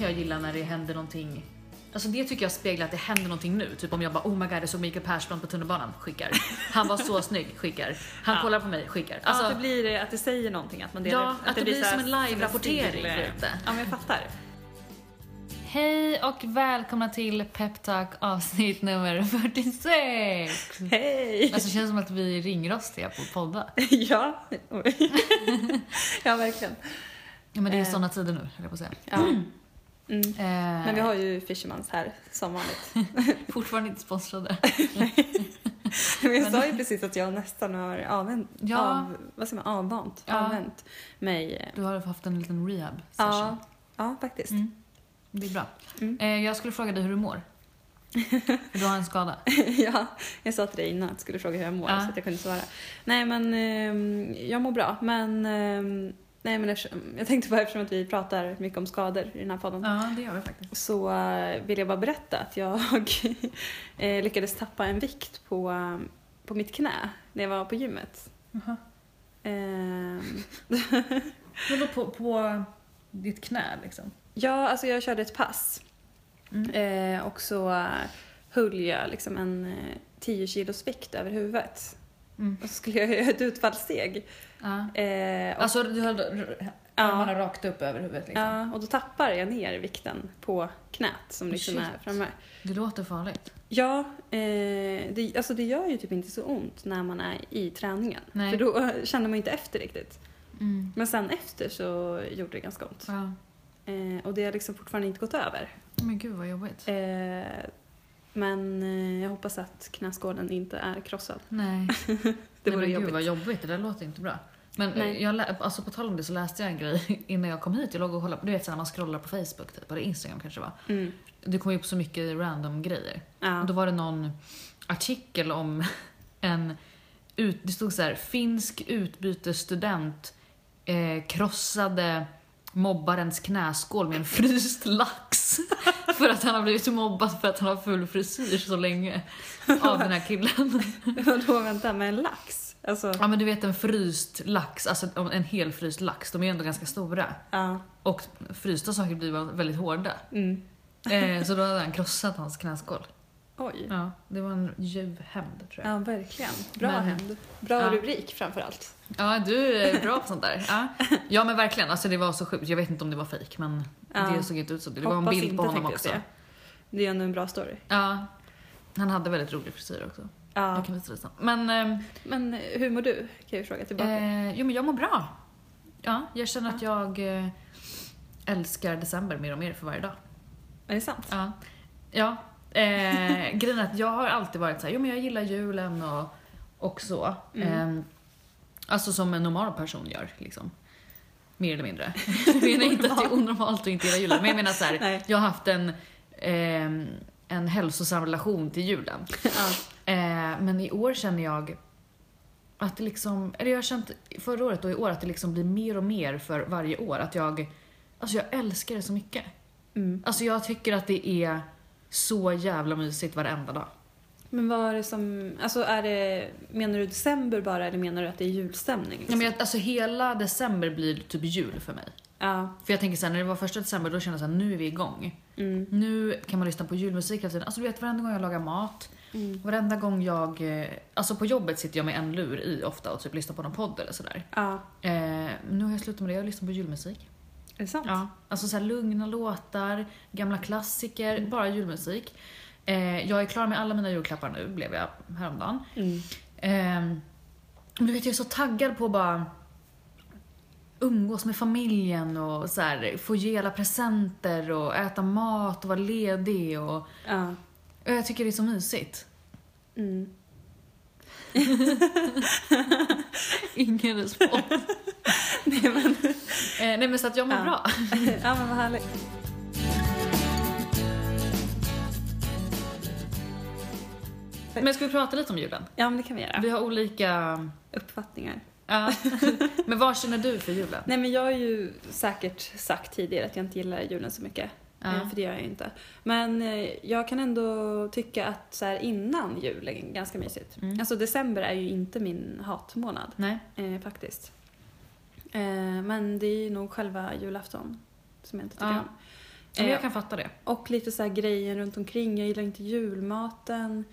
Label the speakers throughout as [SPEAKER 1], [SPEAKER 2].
[SPEAKER 1] kan jag gilla när det händer någonting Alltså det tycker jag speglar att det händer någonting nu. Typ om jag bara oh my god jag såg Mikael Persbrandt på tunnelbanan, skickar. Han var så snygg, skickar. Han
[SPEAKER 2] Ja.
[SPEAKER 1] kollar på mig, skickar. Alltså,
[SPEAKER 2] ja, att det blir att det säger någonting, att man delar
[SPEAKER 1] Ja, att det blir som en live-rapportering lite.
[SPEAKER 2] Ja, men jag fattar.
[SPEAKER 1] Hej och välkomna till Peptalk avsnitt nummer 46!
[SPEAKER 2] Hej!
[SPEAKER 1] Alltså det känns som att vi är ringrostiga på att podda.
[SPEAKER 2] ja. Ja, verkligen.
[SPEAKER 1] Ja, men det är
[SPEAKER 2] Eh.
[SPEAKER 1] såna tider nu, höll jag på att säga.
[SPEAKER 2] Ja. Mm.
[SPEAKER 1] Eh,
[SPEAKER 2] Men vi har ju Fishermans här, som vanligt.
[SPEAKER 1] fortfarande inte sponsrade.
[SPEAKER 2] Men jag sa ju precis att jag nästan har avvänt,
[SPEAKER 1] Ja.
[SPEAKER 2] av, vad säger man, avvant,
[SPEAKER 1] Ja.
[SPEAKER 2] avvänt mig. eh,
[SPEAKER 1] Du har haft en liten rehab session.
[SPEAKER 2] Ja, ja faktiskt.
[SPEAKER 1] Mm. Det är bra.
[SPEAKER 2] Mm.
[SPEAKER 1] Eh, jag skulle fråga dig hur du mår. För du har en skada.
[SPEAKER 2] ja, jag sa till dig innan att jag skulle fråga hur jag mår
[SPEAKER 1] Ja.
[SPEAKER 2] så att jag kunde svara. Nej men ehm, jag mår bra men ehm, Nej men eftersom, jag tänkte bara eftersom att vi pratar mycket om skador i den här podden
[SPEAKER 1] Ja, det gör vi faktiskt.
[SPEAKER 2] så eh, vill jag bara berätta att jag eh, lyckades tappa en vikt på, eh, på mitt knä när jag var på gymmet.
[SPEAKER 1] Jaha.
[SPEAKER 2] Ehm,
[SPEAKER 1] Vadå på, på ditt knä liksom?
[SPEAKER 2] ja, alltså jag körde ett pass
[SPEAKER 1] Mm.
[SPEAKER 2] eh, och så höll jag liksom en eh, 10 kilos vikt över huvudet.
[SPEAKER 1] Mm.
[SPEAKER 2] Och så skulle jag göra ett utfallssteg.
[SPEAKER 1] Ja.
[SPEAKER 2] Eh, och,
[SPEAKER 1] Alltså du höll armarna rakt upp över huvudet liksom?
[SPEAKER 2] ja, och då tappar jag ner vikten på knät som liksom
[SPEAKER 1] Shit.
[SPEAKER 2] är framme.
[SPEAKER 1] Det låter farligt.
[SPEAKER 2] Ja, eh, det, alltså det gör ju typ inte så ont när man är i träningen.
[SPEAKER 1] Nej.
[SPEAKER 2] För då eh, känner man ju inte efter riktigt.
[SPEAKER 1] Mm.
[SPEAKER 2] Men sen efter så gjorde det ganska ont.
[SPEAKER 1] Ja.
[SPEAKER 2] Eh, och det har liksom fortfarande inte gått över.
[SPEAKER 1] Men gud vad jobbigt.
[SPEAKER 2] Eh, men eh, jag hoppas att knäskålen inte är krossad.
[SPEAKER 1] Nej.
[SPEAKER 2] Det
[SPEAKER 1] Nej,
[SPEAKER 2] vore
[SPEAKER 1] men
[SPEAKER 2] jobbigt.
[SPEAKER 1] Gud vad jobbigt, det där låter inte bra. Men
[SPEAKER 2] Nej.
[SPEAKER 1] eh, jag, alltså på tal om det så läste jag en grej innan jag kom hit. Jag låg och kollade du vet så när man scrollar på Facebook typ, eller Instagram kanske det var.
[SPEAKER 2] Mm.
[SPEAKER 1] Det kom ju upp så mycket random grejer.
[SPEAKER 2] Ja.
[SPEAKER 1] Då var det någon artikel om en, ut, det stod så här, finsk utbytesstudent eh, krossade mobbarens knäskål med en fryst lax. för att han har blivit mobbad för att han har full frisyr så länge av den här killen.
[SPEAKER 2] Vadå, vänta, med en lax? Alltså,
[SPEAKER 1] Ja men du vet en fryst lax, alltså en hel fryst lax, de är ju ändå ganska stora.
[SPEAKER 2] ja.
[SPEAKER 1] Och frysta saker blir väldigt hårda.
[SPEAKER 2] Mm.
[SPEAKER 1] Eh, så då hade han krossat hans knäskål.
[SPEAKER 2] Oj.
[SPEAKER 1] Ja, det var en ljuv hämnd tror jag.
[SPEAKER 2] Ja, verkligen. Bra
[SPEAKER 1] Men-
[SPEAKER 2] hämnd. Bra
[SPEAKER 1] Ja.
[SPEAKER 2] rubrik framförallt.
[SPEAKER 1] Ja, du är bra på sånt där. Ja, ja men verkligen, alltså det var så sjukt. Jag vet inte om det var fejk men
[SPEAKER 2] Ja.
[SPEAKER 1] det såg inte ut så. Det var en
[SPEAKER 2] Hoppas
[SPEAKER 1] bild på
[SPEAKER 2] inte,
[SPEAKER 1] honom
[SPEAKER 2] tänkte
[SPEAKER 1] också.
[SPEAKER 2] säga. Det är ändå en bra story.
[SPEAKER 1] Ja, han hade väldigt rolig frisyr också.
[SPEAKER 2] Ja.
[SPEAKER 1] Jag kan visa det sen. Men, ehm,
[SPEAKER 2] Men hur mår du? Kan jag fråga tillbaka.
[SPEAKER 1] eh, jo men jag mår bra. Ja, jag känner att jag eh, älskar december mer och mer för varje dag.
[SPEAKER 2] Är det sant?
[SPEAKER 1] Ja. ja. Eh, grejen är att jag har alltid varit så här, jo men jag gillar julen och, och så.
[SPEAKER 2] Mm.
[SPEAKER 1] Eh, alltså som en normal person gör liksom. Mer eller mindre. Jag menar inte att det är onormalt att inte gilla julen, men jag menar så här, jag har haft en, ehm, en hälsosam relation till julen. Eh, men i år känner jag att det liksom, eller jag har känt förra året och i år att det liksom blir mer och mer för varje år. Att jag, alltså jag älskar det så mycket.
[SPEAKER 2] Mm.
[SPEAKER 1] Alltså jag tycker att det är så jävla mysigt varenda dag.
[SPEAKER 2] Men vad är det som... Alltså är det... Menar du december bara eller menar du att det är julstämning?
[SPEAKER 1] Ja,
[SPEAKER 2] Liksom?
[SPEAKER 1] men jag, alltså hela december blir typ jul för mig.
[SPEAKER 2] ja.
[SPEAKER 1] För jag tänker såhär, när det var första december då kände jag såhär, nu är vi igång.
[SPEAKER 2] Mm.
[SPEAKER 1] Nu kan man lyssna på julmusik hela tiden. Alltså du vet varenda gång jag lagar mat,
[SPEAKER 2] Mm.
[SPEAKER 1] varenda gång jag... eh, Alltså på jobbet sitter jag med en lur i ofta och typ lyssnar på någon podd eller sådär.
[SPEAKER 2] Ja.
[SPEAKER 1] Eh, nu har jag slutat med det, jag lyssnar på julmusik.
[SPEAKER 2] Är det sant?
[SPEAKER 1] Ja, alltså så här lugna låtar, gamla klassiker, bara julmusik. Eh, jag är klar med alla mina julklappar nu, blev jag häromdagen.
[SPEAKER 2] Mm.
[SPEAKER 1] Eh, du vet, jag är så taggad på att bara umgås med familjen och så här, få ge alla presenter och äta mat och vara ledig och,
[SPEAKER 2] Ja.
[SPEAKER 1] och jag tycker det är så mysigt.
[SPEAKER 2] Mm.
[SPEAKER 1] Ingen respons.
[SPEAKER 2] Nej, men,
[SPEAKER 1] eh, nej men så att jag mår
[SPEAKER 2] Ja.
[SPEAKER 1] bra.
[SPEAKER 2] ja, men vad härligt.
[SPEAKER 1] Men ska vi prata lite om julen?
[SPEAKER 2] Ja, men det kan vi göra.
[SPEAKER 1] Vi har olika...
[SPEAKER 2] Uppfattningar.
[SPEAKER 1] Ja. men vad känner du för julen?
[SPEAKER 2] Nej, men jag har ju säkert sagt tidigare att jag inte gillar julen så mycket.
[SPEAKER 1] Ja.
[SPEAKER 2] Eh, För det gör jag ju inte. Men eh, jag kan ändå tycka att så här innan jul är ganska mysigt.
[SPEAKER 1] Mm.
[SPEAKER 2] Alltså december är ju inte min hatmånad
[SPEAKER 1] Nej.
[SPEAKER 2] eh, faktiskt. Eh, men det är ju nog själva julafton som jag inte tycker
[SPEAKER 1] Ja.
[SPEAKER 2] om.
[SPEAKER 1] Ja, men jag
[SPEAKER 2] Eh,
[SPEAKER 1] kan fatta det.
[SPEAKER 2] Och lite så här grejer runt omkring. Jag gillar inte julmaten.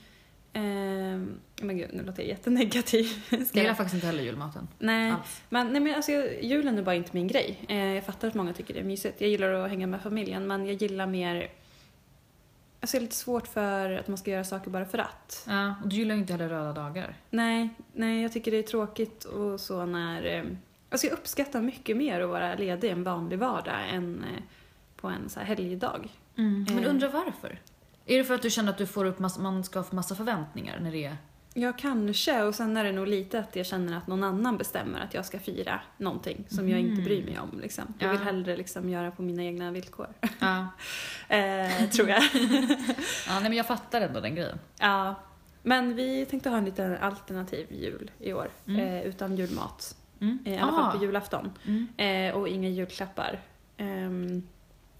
[SPEAKER 2] Ehm, men gud, nu låter jag jättenegativ.
[SPEAKER 1] Jag gillar faktiskt inte heller julmaten.
[SPEAKER 2] Nej,
[SPEAKER 1] Alls.
[SPEAKER 2] men, nej men alltså, julen är bara inte min grej. Eh, jag fattar att många tycker det är mysigt. Jag gillar att hänga med familjen men jag gillar mer... Alltså jag är lite svårt för att man ska göra saker bara för att.
[SPEAKER 1] Ja, och du gillar ju inte heller röda dagar.
[SPEAKER 2] Nej, nej jag tycker det är tråkigt och så när... Eh, alltså jag uppskattar mycket mer att vara ledig en vanlig vardag än eh, på en så här helgdag.
[SPEAKER 1] Men
[SPEAKER 2] Eh.
[SPEAKER 1] undrar varför? Är det för att du känner att du får upp massa, man ska få massa förväntningar när det är...
[SPEAKER 2] Ja, kanske. Och sen är det nog lite att jag känner att någon annan bestämmer att jag ska fira någonting som jag inte bryr mig om. Liksom. Jag vill
[SPEAKER 1] Ja.
[SPEAKER 2] hellre liksom göra på mina egna villkor.
[SPEAKER 1] Ja.
[SPEAKER 2] eh, tror jag.
[SPEAKER 1] ja, nej men jag fattar ändå den grejen.
[SPEAKER 2] ja. Men vi tänkte ha en liten alternativ jul i år.
[SPEAKER 1] Mm.
[SPEAKER 2] Eh, utan julmat.
[SPEAKER 1] Mm.
[SPEAKER 2] Eh, I alla
[SPEAKER 1] Ah.
[SPEAKER 2] fall på julafton.
[SPEAKER 1] Mm.
[SPEAKER 2] Eh, och inga julklappar. Ehm,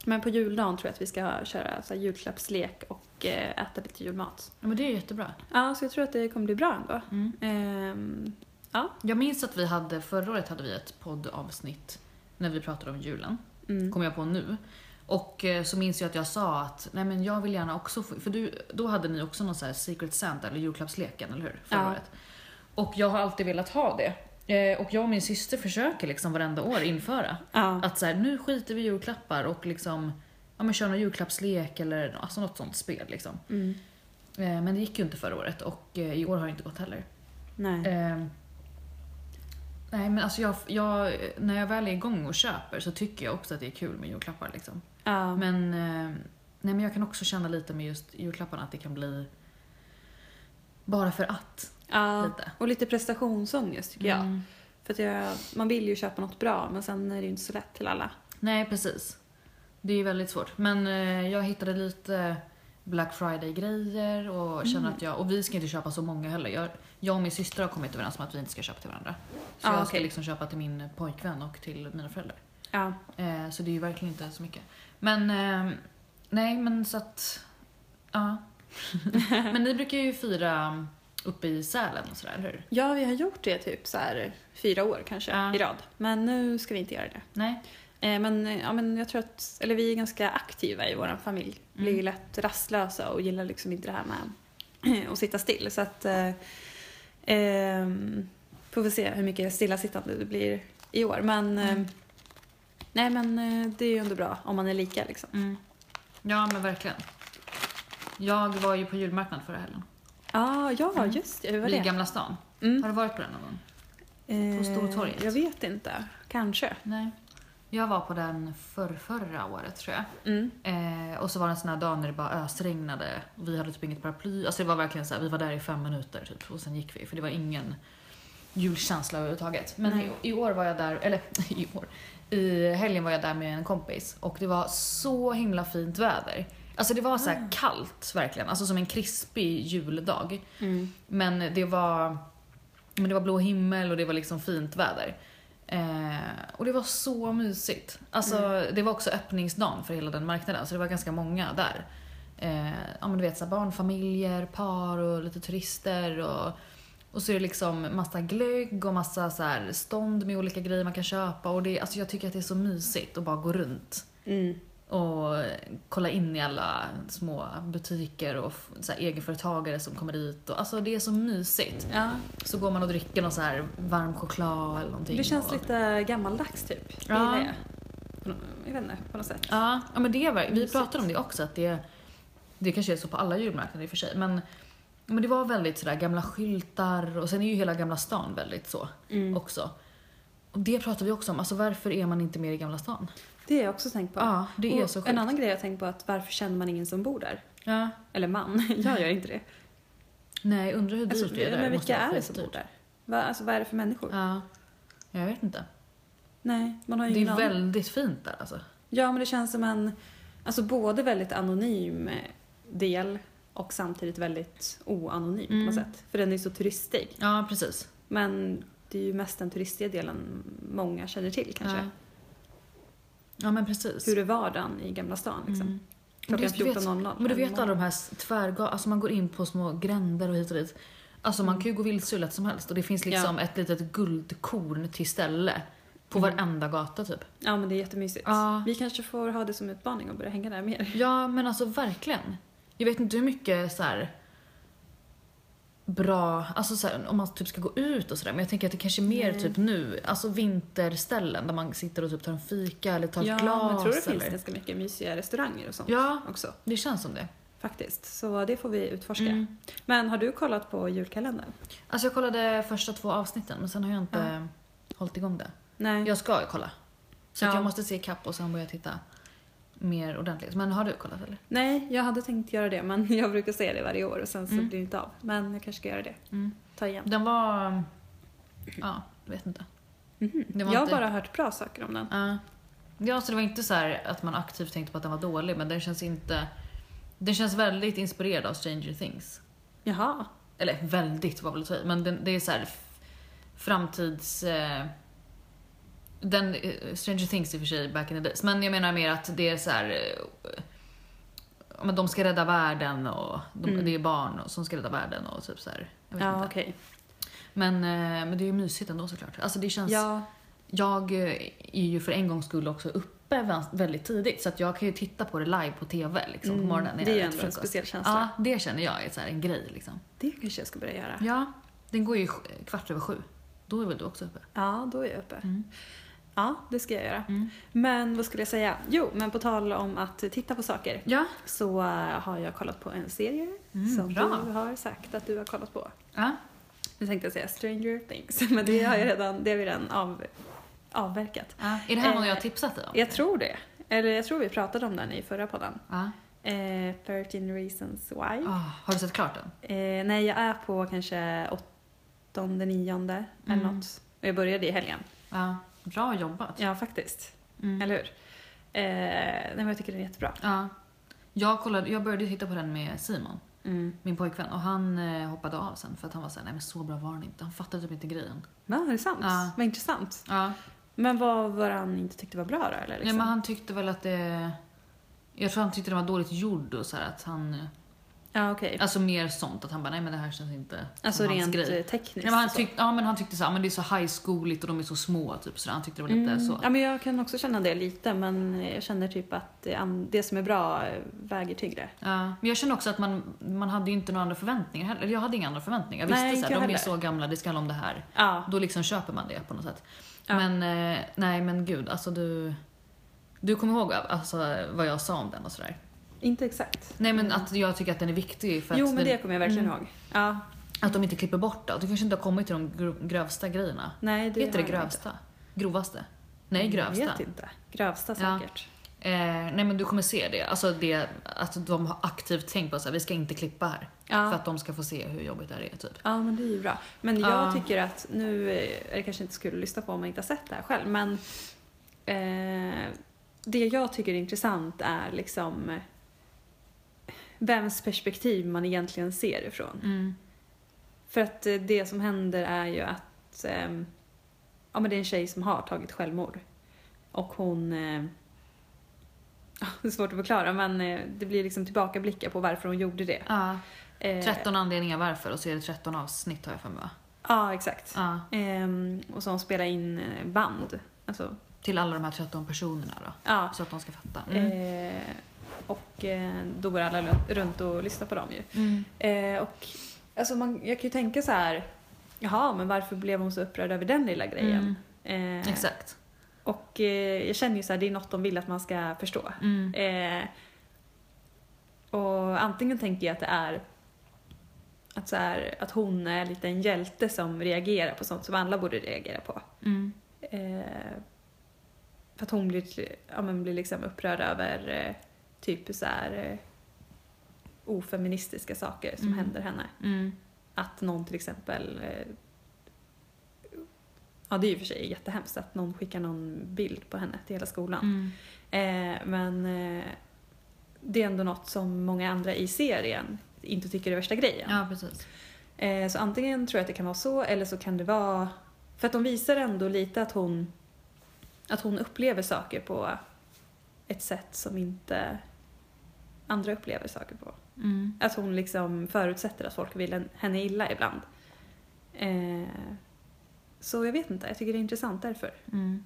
[SPEAKER 2] men på juldagen tror jag att vi ska köra så julklappslek och eh, äta lite julmat.
[SPEAKER 1] Ja, men det är jättebra.
[SPEAKER 2] Ja, så jag tror att det kommer bli bra ändå.
[SPEAKER 1] Mm.
[SPEAKER 2] Ehm, ja.
[SPEAKER 1] Jag minns att vi hade, förra året hade vi ett poddavsnitt när vi pratade om julen.
[SPEAKER 2] Mm.
[SPEAKER 1] Kom jag på nu. Och eh, så minns jag att jag sa att nej men jag vill gärna också få, för du, då hade ni också någon så här Secret Santa eller julklappsleken, eller hur? Förra
[SPEAKER 2] Ja.
[SPEAKER 1] året. Och jag har alltid velat ha det. Eh, och jag och min syster försöker liksom varenda år införa.
[SPEAKER 2] Ja.
[SPEAKER 1] Att så här, nu skiter vi i julklappar och liksom, ja men kör någon julklappslek eller alltså något sånt spel liksom.
[SPEAKER 2] Mm.
[SPEAKER 1] Eh, men det gick ju inte förra året och eh, i år har det inte gått heller.
[SPEAKER 2] Nej.
[SPEAKER 1] Eh, nej men alltså jag, jag, när jag väl är igång och köper så tycker jag också att det är kul med julklappar liksom.
[SPEAKER 2] Ja.
[SPEAKER 1] Men, eh, nej, men jag kan också känna lite med just julklapparna att det kan bli bara för att.
[SPEAKER 2] Ja.
[SPEAKER 1] Lite.
[SPEAKER 2] Och lite prestationsångest tycker jag.
[SPEAKER 1] Mm.
[SPEAKER 2] För att jag, man vill ju köpa något bra men sen är det ju inte så lätt till alla.
[SPEAKER 1] Nej precis. Det är väldigt svårt. Men eh, jag hittade lite Black Friday-grejer och känner
[SPEAKER 2] Mm.
[SPEAKER 1] att jag, och vi ska inte köpa så många heller. Jag, jag och min syster har kommit överens om att vi inte ska köpa till varandra. Så
[SPEAKER 2] Ah,
[SPEAKER 1] jag ska
[SPEAKER 2] okej.
[SPEAKER 1] liksom köpa till min pojkvän och till mina föräldrar.
[SPEAKER 2] Ja.
[SPEAKER 1] Eh, så det är ju verkligen inte så mycket. Men eh, nej men så att, ja. men ni brukar ju fira uppe i Sälen och sådär, eller hur?
[SPEAKER 2] ja, vi har gjort det typ så här fyra år kanske
[SPEAKER 1] Ja.
[SPEAKER 2] i rad. Men nu ska vi inte göra det.
[SPEAKER 1] Nej?
[SPEAKER 2] Eh, men, eh, ja, men jag tror att, eller vi är ganska aktiva i vår familj.
[SPEAKER 1] Mm.
[SPEAKER 2] Blir lätt rastlösa och gillar liksom inte det här med att sitta still. Så att, eh, ehm, får vi se hur mycket stillasittande det blir i år. Men, eh,
[SPEAKER 1] Mm.
[SPEAKER 2] nej men eh, det är ju ändå bra om man är lika liksom.
[SPEAKER 1] Mm. Ja men verkligen. Jag var ju på julmarknad förra helgen.
[SPEAKER 2] Ah, ja, just det. Hur var
[SPEAKER 1] I
[SPEAKER 2] det?
[SPEAKER 1] Gamla stan.
[SPEAKER 2] Mm.
[SPEAKER 1] Har du varit på den någon gång?
[SPEAKER 2] Eh,
[SPEAKER 1] På Stortorget?
[SPEAKER 2] Jag vet inte. Kanske.
[SPEAKER 1] Nej. Jag var på den för förra året tror jag.
[SPEAKER 2] Mm.
[SPEAKER 1] Eh, och så var det en sån här dag när det bara ösregnade. Vi hade typ inget paraply. Alltså det var verkligen så här, vi var där i fem minuter typ. Och sen gick vi. För det var ingen julkänsla överhuvudtaget. Men i, i år var jag där, eller i år. I helgen var jag där med en kompis. Och det var så himla fint väder. Alltså det var så här
[SPEAKER 2] Ah.
[SPEAKER 1] kallt verkligen. Alltså som en krispig juldag.
[SPEAKER 2] Mm.
[SPEAKER 1] Men det var, men det var blå himmel och det var liksom fint väder. Eh, och det var så mysigt. Alltså,
[SPEAKER 2] Mm.
[SPEAKER 1] Det var också öppningsdagen för hela den marknaden så det var ganska många där. Eh, ja, men du vet, så här, barnfamiljer, par och lite turister. Och, och så är det liksom massa glögg och massa så här stånd med olika grejer man kan köpa. Och det, alltså, jag tycker att det är så mysigt att bara gå runt
[SPEAKER 2] Mm.
[SPEAKER 1] Och kolla in i alla små butiker och så här, egenföretagare som kommer dit. Och, alltså det är så mysigt.
[SPEAKER 2] Ja,
[SPEAKER 1] Så går man och dricker någon så här varm choklad eller någonting.
[SPEAKER 2] det känns
[SPEAKER 1] och,
[SPEAKER 2] lite gammaldags typ. Det
[SPEAKER 1] Ja.
[SPEAKER 2] På nå- Jag vet inte, på något sätt.
[SPEAKER 1] Ja, ja men det är Vi
[SPEAKER 2] Mysigt.
[SPEAKER 1] pratade om det också, att det, det kanske är så på alla julmarknader i och för sig. Men, men det var väldigt sådär gamla skyltar och sen är ju hela Gamla stan väldigt så
[SPEAKER 2] Mm.
[SPEAKER 1] också. Och det pratade vi också om, alltså varför är man inte mer i Gamla stan?
[SPEAKER 2] Det har jag också tänkt på.
[SPEAKER 1] Ja, det är
[SPEAKER 2] Och
[SPEAKER 1] så sjukt.
[SPEAKER 2] En annan grej jag tänkt på är att varför känner man ingen som bor där?
[SPEAKER 1] Ja.
[SPEAKER 2] Eller man, jag gör inte det.
[SPEAKER 1] Nej, undrar hur dyrt
[SPEAKER 2] Alltså,
[SPEAKER 1] det är där.
[SPEAKER 2] men vilka är det som bor där? Va, alltså, vad är det för människor?
[SPEAKER 1] Ja, jag vet inte.
[SPEAKER 2] Nej, man har ju
[SPEAKER 1] Det är väldigt fint där alltså.
[SPEAKER 2] Ja, men det känns som en alltså både väldigt anonym del och samtidigt väldigt oanonym
[SPEAKER 1] Mm.
[SPEAKER 2] på något sätt. För den är så turistig.
[SPEAKER 1] Ja, precis.
[SPEAKER 2] Men det är ju mest den turistiga delen många känner till kanske.
[SPEAKER 1] Ja. Ja, men precis.
[SPEAKER 2] Hur är vardagen i Gamla stan liksom?
[SPEAKER 1] Mm.
[SPEAKER 2] Klockan
[SPEAKER 1] Men du vet-
[SPEAKER 2] 14.00.
[SPEAKER 1] Men du vet alla de här tvärgatan, alltså man går in på små gränder och hit och dit. Alltså man
[SPEAKER 2] Mm.
[SPEAKER 1] kan ju gå vilse hur lätt som helst och det finns liksom ett litet guldkorn till ställe På
[SPEAKER 2] Mm.
[SPEAKER 1] varenda gata typ.
[SPEAKER 2] Ja men det är jättemysigt.
[SPEAKER 1] Ja.
[SPEAKER 2] Vi kanske får ha det som utmaning och börja hänga där mer.
[SPEAKER 1] Ja, men alltså verkligen. Jag vet inte hur mycket så här bra, alltså så här, om man typ ska gå ut och sådär, men jag tänker att det kanske är mer
[SPEAKER 2] Nej.
[SPEAKER 1] typ nu, alltså vinterställen där man sitter och typ tar en fika eller tar ett
[SPEAKER 2] Ja,
[SPEAKER 1] glas
[SPEAKER 2] men jag tror det
[SPEAKER 1] eller...
[SPEAKER 2] finns ganska mycket mysiga restauranger och sånt
[SPEAKER 1] Ja,
[SPEAKER 2] också.
[SPEAKER 1] det känns som det.
[SPEAKER 2] Faktiskt. Så det får vi utforska.
[SPEAKER 1] Mm.
[SPEAKER 2] Men har du kollat på julkalendern?
[SPEAKER 1] Alltså jag kollade första två avsnitten men sen har jag inte
[SPEAKER 2] Ja.
[SPEAKER 1] hållit igång det.
[SPEAKER 2] Nej.
[SPEAKER 1] Jag ska kolla. Så
[SPEAKER 2] Ja.
[SPEAKER 1] jag måste se ikapp och sen börja titta mer ordentligt. Men har du kollat eller?
[SPEAKER 2] Nej, jag hade tänkt göra det men jag brukar säga det varje år och sen så
[SPEAKER 1] Mm.
[SPEAKER 2] blir det inte av. Men jag kanske ska göra det.
[SPEAKER 1] Mm.
[SPEAKER 2] Ta igen.
[SPEAKER 1] Den var... Ja, jag vet inte. Var
[SPEAKER 2] Jag har
[SPEAKER 1] inte-
[SPEAKER 2] bara hört bra saker om den.
[SPEAKER 1] Ja. Ja, så det var inte så här att man aktivt tänkte på att den var dålig, men den känns inte... Den känns väldigt inspirerad av Stranger Things.
[SPEAKER 2] Jaha.
[SPEAKER 1] Eller väldigt var väl att i, men den, det är så här framtids... Eh, den, eh, Stranger Things i och för sig back in the days, men jag menar mer att det är så här... Eh, men de ska rädda världen och de,
[SPEAKER 2] Mm.
[SPEAKER 1] det är barn som ska rädda världen och typ så här. Jag vet
[SPEAKER 2] Ja,
[SPEAKER 1] inte.
[SPEAKER 2] okej.
[SPEAKER 1] Men, eh, men det är ju mysigt ändå såklart. Alltså det känns...
[SPEAKER 2] Ja,
[SPEAKER 1] Jag är ju för en gångs skull också uppe vä- väldigt tidigt så att jag kan ju titta på det live på TV liksom, på
[SPEAKER 2] mm,
[SPEAKER 1] morgonen när
[SPEAKER 2] det är
[SPEAKER 1] jag
[SPEAKER 2] ju
[SPEAKER 1] äter
[SPEAKER 2] ändå en speciell känsla.
[SPEAKER 1] Ja, det känner jag är så här en grej liksom.
[SPEAKER 2] Det kanske jag ska börja göra.
[SPEAKER 1] Ja, den går ju kvart över sju. Då är väl du också uppe?
[SPEAKER 2] Ja, då är jag uppe.
[SPEAKER 1] Mm.
[SPEAKER 2] Ja, det ska jag göra.
[SPEAKER 1] Mm.
[SPEAKER 2] Men vad skulle jag säga? Jo, men på tal om att titta på saker
[SPEAKER 1] Ja.
[SPEAKER 2] så eh, har jag kollat på en serie
[SPEAKER 1] Mm,
[SPEAKER 2] som
[SPEAKER 1] bra.
[SPEAKER 2] du har sagt att du har kollat på.
[SPEAKER 1] ja.
[SPEAKER 2] Nu tänkte jag säga Stranger Things, men det har, jag redan, det har vi redan av, avverkat.
[SPEAKER 1] ja. Är det här någon
[SPEAKER 2] Eh,
[SPEAKER 1] jag har tipsat dig om?
[SPEAKER 2] Jag tror det. Eller jag tror vi pratade om den i förra podden.
[SPEAKER 1] Ja.
[SPEAKER 2] Eh, 13 reasons why.
[SPEAKER 1] Ah, har du sett klart den?
[SPEAKER 2] Eh, nej, jag är på kanske åttonde, nionde eller
[SPEAKER 1] Mm.
[SPEAKER 2] något. Och jag började i helgen.
[SPEAKER 1] Ja. Bra jobbat.
[SPEAKER 2] Ja, faktiskt.
[SPEAKER 1] Mm.
[SPEAKER 2] Eller hur? Eh, nej, men jag tycker den är jättebra.
[SPEAKER 1] Ja. Jag, kollade, jag började titta på den med Simon,
[SPEAKER 2] Mm.
[SPEAKER 1] min pojkvän, och han eh, hoppade av sen för att han var såhär, nej men så bra var den inte. Han fattade typ inte grejen.
[SPEAKER 2] Va, är det sant?
[SPEAKER 1] Ja.
[SPEAKER 2] Vad intressant.
[SPEAKER 1] Ja.
[SPEAKER 2] Men vad var han inte tyckte var bra då? Eller
[SPEAKER 1] Nej,
[SPEAKER 2] liksom?
[SPEAKER 1] men han tyckte väl att det... Jag tror han tyckte den var dåligt gjord och så här att han...
[SPEAKER 2] Ja, okej.
[SPEAKER 1] Alltså mer sånt att han bara, nej men det här känns inte
[SPEAKER 2] Alltså
[SPEAKER 1] som hans grej.
[SPEAKER 2] eh, tekniskt
[SPEAKER 1] Nej, men han tyck, ja men han tyckte så här, men det är så high schooligt och de är så små typ så han tyckte det var lite
[SPEAKER 2] Mm.
[SPEAKER 1] så.
[SPEAKER 2] Ja, men jag kan också känna det lite, men jag känner typ att det, som är bra eh, väger tyngre.
[SPEAKER 1] Ja. Men jag känner också att man, man hade ju inte några andra förväntningar heller. Eller Jag hade inga andra förväntningar. Jag visste
[SPEAKER 2] Nej,
[SPEAKER 1] så här, de är så gamla, det ska handla om det här.
[SPEAKER 2] Ja.
[SPEAKER 1] Då liksom köper man det på något sätt.
[SPEAKER 2] Ja.
[SPEAKER 1] Men eh, nej men gud, alltså du... Du kommer ihåg alltså, vad jag sa om den och sådär?
[SPEAKER 2] Inte exakt.
[SPEAKER 1] Nej men att jag tycker att den är viktig för att
[SPEAKER 2] Jo, men det kommer jag verkligen
[SPEAKER 1] Mm.
[SPEAKER 2] ihåg. Ja.
[SPEAKER 1] Att de inte klipper bort det. Och Du kanske inte har kommit till de grövsta grejerna.
[SPEAKER 2] Nej, det
[SPEAKER 1] Heter det
[SPEAKER 2] jag
[SPEAKER 1] grövsta? Grovaste? Nej,
[SPEAKER 2] inte.
[SPEAKER 1] grövsta.
[SPEAKER 2] Jag vet inte. Grövsta
[SPEAKER 1] Ja.
[SPEAKER 2] säkert.
[SPEAKER 1] Eh, nej men du kommer se det. Alltså det att de har aktivt tänkt på att vi ska inte klippa här.
[SPEAKER 2] Ja.
[SPEAKER 1] För att de ska få se hur jobbigt det här är typ.
[SPEAKER 2] Ja, men det är ju bra. Men jag
[SPEAKER 1] Ja.
[SPEAKER 2] tycker att nu är det kanske inte skulle lyssna på om man inte har sett det här själv, men eh, det jag tycker är intressant är liksom eh, vems perspektiv man egentligen ser ifrån.
[SPEAKER 1] Mm.
[SPEAKER 2] För att eh, det som händer är ju att ehm, ja, men det är en tjej som har tagit självmord. Och hon... Eh, det är svårt att förklara men eh, det blir liksom tillbakablickar på varför hon gjorde det.
[SPEAKER 1] Ja,
[SPEAKER 2] Eh,
[SPEAKER 1] 13 anledningar varför och så är det 13 avsnitt har jag för mig va?
[SPEAKER 2] Ja, exakt.
[SPEAKER 1] Ja.
[SPEAKER 2] Ehm, och så hon spelar in eh, band. Alltså,
[SPEAKER 1] Till alla de här 13 personerna då.
[SPEAKER 2] ja.
[SPEAKER 1] Så att de ska fatta. Mm.
[SPEAKER 2] Och eh, då går alla runt- och lyssnar på dem ju.
[SPEAKER 1] Mm.
[SPEAKER 2] Eh, och alltså man, jag kan ju tänka så här. Jaha, men varför blev hon så upprörd över den lilla grejen? Eh,
[SPEAKER 1] Exakt.
[SPEAKER 2] Och eh, jag känner ju så här, det är något de vill att man ska förstå.
[SPEAKER 1] Mm.
[SPEAKER 2] Eh, och antingen tänker jag att det är att, så här, att hon är lite en hjälte som reagerar på sånt som alla borde reagera på.
[SPEAKER 1] Mm.
[SPEAKER 2] Eh, för att hon blir, ja, men blir liksom upprörd över typ så här eh, ofeministiska saker som
[SPEAKER 1] Mm.
[SPEAKER 2] händer henne.
[SPEAKER 1] Mm.
[SPEAKER 2] Att någon till exempel eh, Ja, det är ju för sig jättehemskt att någon skickar någon bild på henne till hela skolan.
[SPEAKER 1] Mm.
[SPEAKER 2] Eh, men eh, det är ändå något som många andra i serien inte tycker är värsta grejen.
[SPEAKER 1] Ja, precis.
[SPEAKER 2] Eh, så antingen tror jag att det kan vara så eller så kan det vara... För att de visar ändå lite att hon, att hon upplever saker på ett sätt som inte andra upplever saker på.
[SPEAKER 1] Mm.
[SPEAKER 2] Att hon liksom förutsätter att folk vill en- henne illa ibland. Eh, så jag vet inte, jag tycker det är intressant därför.
[SPEAKER 1] Mm.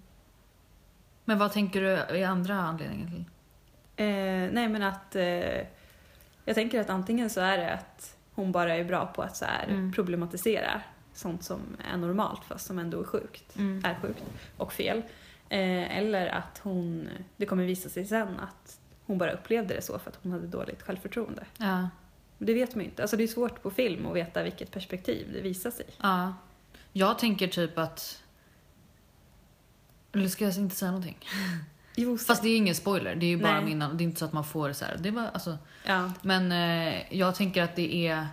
[SPEAKER 1] Men vad tänker du är andra anledningen till?
[SPEAKER 2] Eh, nej men att eh, jag tänker att antingen så är det att hon bara är bra på att så här
[SPEAKER 1] Mm.
[SPEAKER 2] problematisera sånt som är normalt fast som ändå är sjukt,
[SPEAKER 1] Mm.
[SPEAKER 2] är sjukt och fel. Eh, eller att hon, det kommer visa sig sen att hon bara upplevde det så för att hon hade dåligt självförtroende.
[SPEAKER 1] Ja.
[SPEAKER 2] Det vet man ju inte. Alltså det är svårt på film att veta vilket perspektiv det visar sig.
[SPEAKER 1] ja. Jag tänker typ att... Eller ska jag inte säga någonting?
[SPEAKER 2] Jo,
[SPEAKER 1] Fast det är ingen spoiler, det är ju bara
[SPEAKER 2] Nej.
[SPEAKER 1] mina... Det är inte så att man får så här. Det var, alltså,
[SPEAKER 2] ja,
[SPEAKER 1] men eh, jag tänker att det är...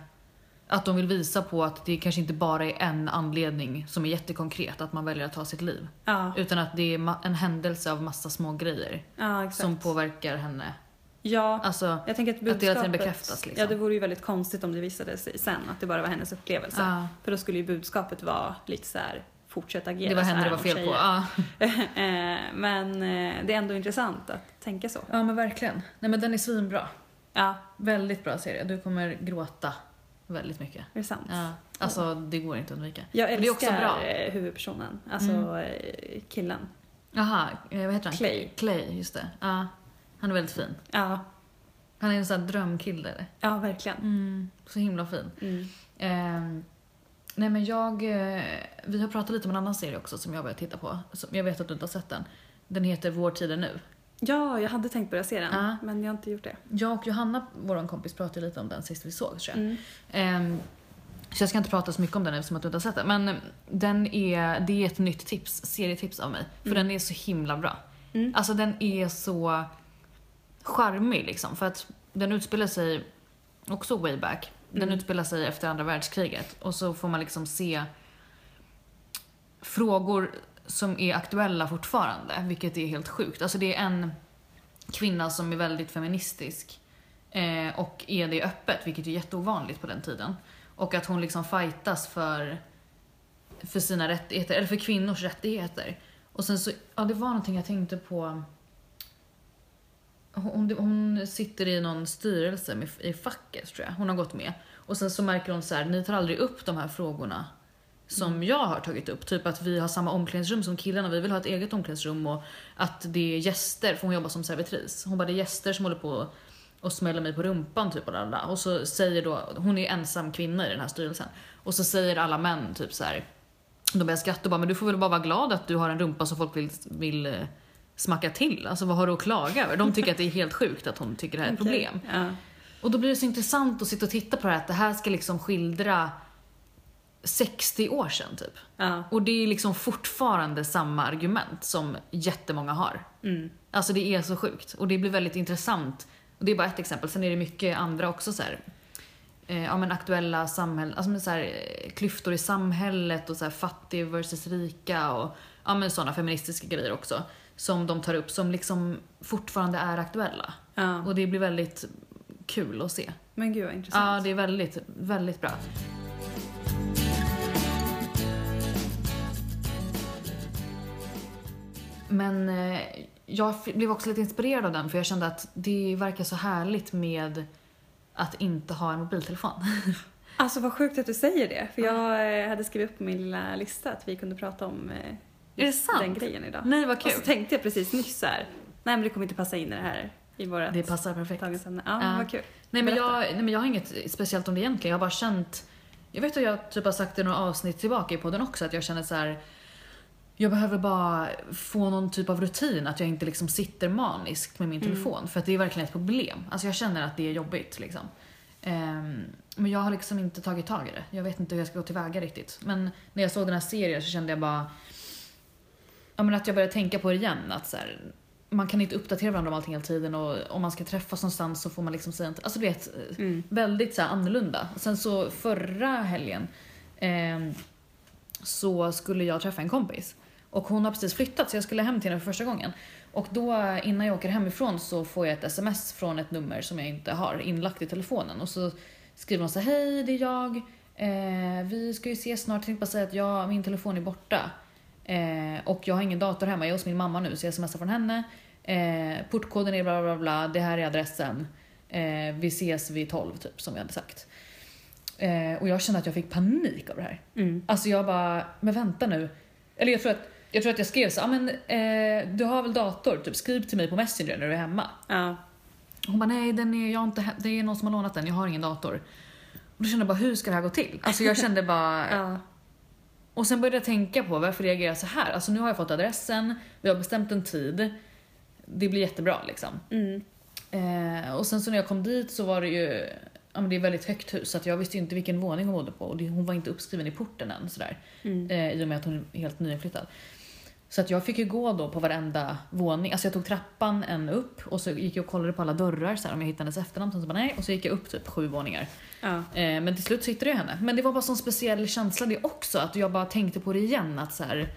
[SPEAKER 1] Att de vill visa på att det kanske inte bara är en anledning som är jättekonkret, att man väljer att ta sitt liv.
[SPEAKER 2] ja,
[SPEAKER 1] Utan att det är en händelse av massa små grejer
[SPEAKER 2] ja
[SPEAKER 1] som påverkar henne.
[SPEAKER 2] Ja,
[SPEAKER 1] Alltså,
[SPEAKER 2] jag tänker att
[SPEAKER 1] det hela tiden
[SPEAKER 2] budskapet...
[SPEAKER 1] bekräftas, liksom.
[SPEAKER 2] Ja, det vore ju väldigt konstigt om det visade sig sen att det bara var hennes upplevelse.
[SPEAKER 1] ja,
[SPEAKER 2] För då skulle ju budskapet vara lite så här, fortsätt agera
[SPEAKER 1] det var henne det var fel på.
[SPEAKER 2] tjejer.
[SPEAKER 1] Ja.
[SPEAKER 2] Eh, Men eh, det är ändå intressant att tänka så.
[SPEAKER 1] ja men verkligen. Nej men den är svinbra.
[SPEAKER 2] Ja,
[SPEAKER 1] Väldigt bra serie. Du kommer gråta väldigt mycket.
[SPEAKER 2] är det sant?
[SPEAKER 1] Ja. Alltså det går inte att undvika.
[SPEAKER 2] Jag
[SPEAKER 1] Men det är också
[SPEAKER 2] älskar
[SPEAKER 1] bra.
[SPEAKER 2] eh, huvudpersonen, alltså
[SPEAKER 1] Mm.
[SPEAKER 2] eh, killen.
[SPEAKER 1] Jaha, eh, vad heter han?
[SPEAKER 2] Clay.
[SPEAKER 1] Clay, just det. Ja. Han är väldigt fin.
[SPEAKER 2] Ja,
[SPEAKER 1] Han är en sån här drömkille.
[SPEAKER 2] ja verkligen.
[SPEAKER 1] Mm, så himla fin.
[SPEAKER 2] Mm.
[SPEAKER 1] Ehm, nej men jag, eh, vi har pratat lite om en annan serie också som jag börjat titta på. Jag vet att du inte har sett den. Den heter Vår tid är nu.
[SPEAKER 2] Ja, jag hade tänkt börja se den,
[SPEAKER 1] Ja.
[SPEAKER 2] men jag har inte gjort det.
[SPEAKER 1] Jag och Johanna, vår kompis, pratade lite om den sist vi såg tror jag.
[SPEAKER 2] Mm.
[SPEAKER 1] Ehm, så jag ska inte prata så mycket om den eftersom att du inte har sett den. Men den är, det är ett nytt tips, serietips av mig. För
[SPEAKER 2] Mm.
[SPEAKER 1] den är så himla bra.
[SPEAKER 2] Mm.
[SPEAKER 1] Alltså den är så charmig liksom. För att den utspelar sig också way back. Den
[SPEAKER 2] Mm.
[SPEAKER 1] utspelar sig efter andra världskriget. Och så får man liksom se frågor som är aktuella fortfarande. Vilket är helt sjukt. Alltså det är en kvinna som är väldigt feministisk. Eh, och är det öppet, vilket är jätteovanligt på den tiden. Och att hon liksom fightas för, för sina rättigheter, eller för kvinnors rättigheter. Och sen så, ja det var någonting jag tänkte på. Hon, hon sitter i någon styrelse med, i facket tror jag, hon har gått med. Och sen så märker hon så här, ni tar aldrig upp de här frågorna som jag har tagit upp. Typ att vi har samma omklädningsrum som killarna, vi vill ha ett eget omklädningsrum och att det är gäster, för hon jobbar som servitris. Hon bara, det är gäster som håller på och smäller mig på rumpan typ och, lalala. och så säger då, hon är ensam kvinna i den här styrelsen. Och så säger alla män typ så här. de börjar skratta och bara, men du får väl bara vara glad att du har en rumpa som folk vill, vill eh, smacka till. Alltså vad har du att klaga över? De tycker att det är helt sjukt att hon tycker det här är ett problem.
[SPEAKER 2] Ja.
[SPEAKER 1] Och då blir det så intressant att sitta och titta på det här, att det här ska liksom skildra 60 år sedan typ.
[SPEAKER 2] Ja.
[SPEAKER 1] Och det är liksom fortfarande samma argument som jättemånga har.
[SPEAKER 2] Mm.
[SPEAKER 1] Alltså det är så sjukt. Och det blir väldigt intressant. Och det är bara ett exempel. Sen är det mycket andra också så här. Eh, ja men aktuella samhällen, alltså men så här, eh, klyftor i samhället och så här fattig versus rika och ja men sådana feministiska grejer också. Som de tar upp som liksom fortfarande är aktuella.
[SPEAKER 2] ja.
[SPEAKER 1] Och det blir väldigt kul att se.
[SPEAKER 2] Men gud vad intressant.
[SPEAKER 1] Ja, det är väldigt, väldigt bra. Men eh, jag blev också lite inspirerad av den för jag kände att det verkar så härligt med att inte ha en mobiltelefon.
[SPEAKER 2] Alltså vad sjukt att du säger det. För jag eh, hade skrivit upp på min lilla lista att vi kunde prata om eh, den grejen idag.
[SPEAKER 1] Nej vad
[SPEAKER 2] Och
[SPEAKER 1] kul.
[SPEAKER 2] så tänkte jag precis nyss så här. nej men det kommer inte passa in i det här i vårat
[SPEAKER 1] Det passar perfekt.
[SPEAKER 2] dagens ämne. Ja,
[SPEAKER 1] Ja.
[SPEAKER 2] vad kul.
[SPEAKER 1] Nej men, jag, nej men jag har inget speciellt om det egentligen. Jag har bara känt... Jag vet att jag typ har sagt det några avsnitt tillbaka i podden också att jag känner så här. Jag behöver bara få någon typ av rutin, att jag inte liksom sitter maniskt med min
[SPEAKER 2] Mm.
[SPEAKER 1] telefon. För att det är verkligen ett problem. Alltså jag känner att det är jobbigt liksom. Ehm, men jag har liksom inte tagit tag i det. Jag vet inte hur jag ska gå tillväga riktigt. Men när jag såg den här serien så kände jag bara... Ja men att jag började tänka på det igen. Att så här, man kan inte uppdatera varandra om allting hela tiden och om man ska träffas någonstans så får man liksom säga inte... Alltså du vet,
[SPEAKER 2] Mm.
[SPEAKER 1] väldigt så här annorlunda. Sen så förra helgen ehm, så skulle jag träffa en kompis. Och hon har precis flyttat så jag skulle hem till henne för första gången. Och då innan jag åker hemifrån så får jag ett sms från ett nummer som jag inte har inlagt i telefonen. Och så skriver hon så hej det är jag. Eh, vi ska ju ses snart. Jag tänkte bara säga att jag, min telefon är borta. Eh, och jag har ingen dator hemma, jag är hos min mamma nu så jag smsar från henne. Eh, portkoden är bla bla bla, det här är adressen. Eh, vi ses vid 12 typ som vi hade sagt. Eh, och jag kände att jag fick panik av det här.
[SPEAKER 2] Mm.
[SPEAKER 1] Alltså jag bara, men vänta nu. Eller jag tror att jag tror att jag skrev så, ah, men eh, du har väl dator? Typ skriv till mig på Messenger när du är hemma.
[SPEAKER 2] Ja.
[SPEAKER 1] Hon bara, nej den är, jag inte, det är någon som har lånat den, jag har ingen dator. Och då kände jag bara, hur ska det här gå till? Alltså jag kände bara,
[SPEAKER 2] Ja.
[SPEAKER 1] och sen började jag tänka på varför reagerar jag så här? Alltså nu har jag fått adressen, vi har bestämt en tid. Det blir jättebra liksom.
[SPEAKER 2] Mm.
[SPEAKER 1] Eh, och sen så när jag kom dit så var det ju, ja men det är väldigt högt hus så att jag visste ju inte vilken våning hon bodde på och det, hon var inte uppskriven i porten än sådär.
[SPEAKER 2] Mm.
[SPEAKER 1] Eh, I och med att hon är helt nyinflyttad. Så att jag fick ju gå då på varenda våning, alltså jag tog trappan en upp och så gick jag och kollade på alla dörrar så här, om jag hittade hennes efternamn. Så bara nej, och så gick jag upp typ sju våningar.
[SPEAKER 2] Ja.
[SPEAKER 1] Eh, men till slut så hittade jag henne. Men det var bara sån speciell känsla det också, att jag bara tänkte på det igen att så här.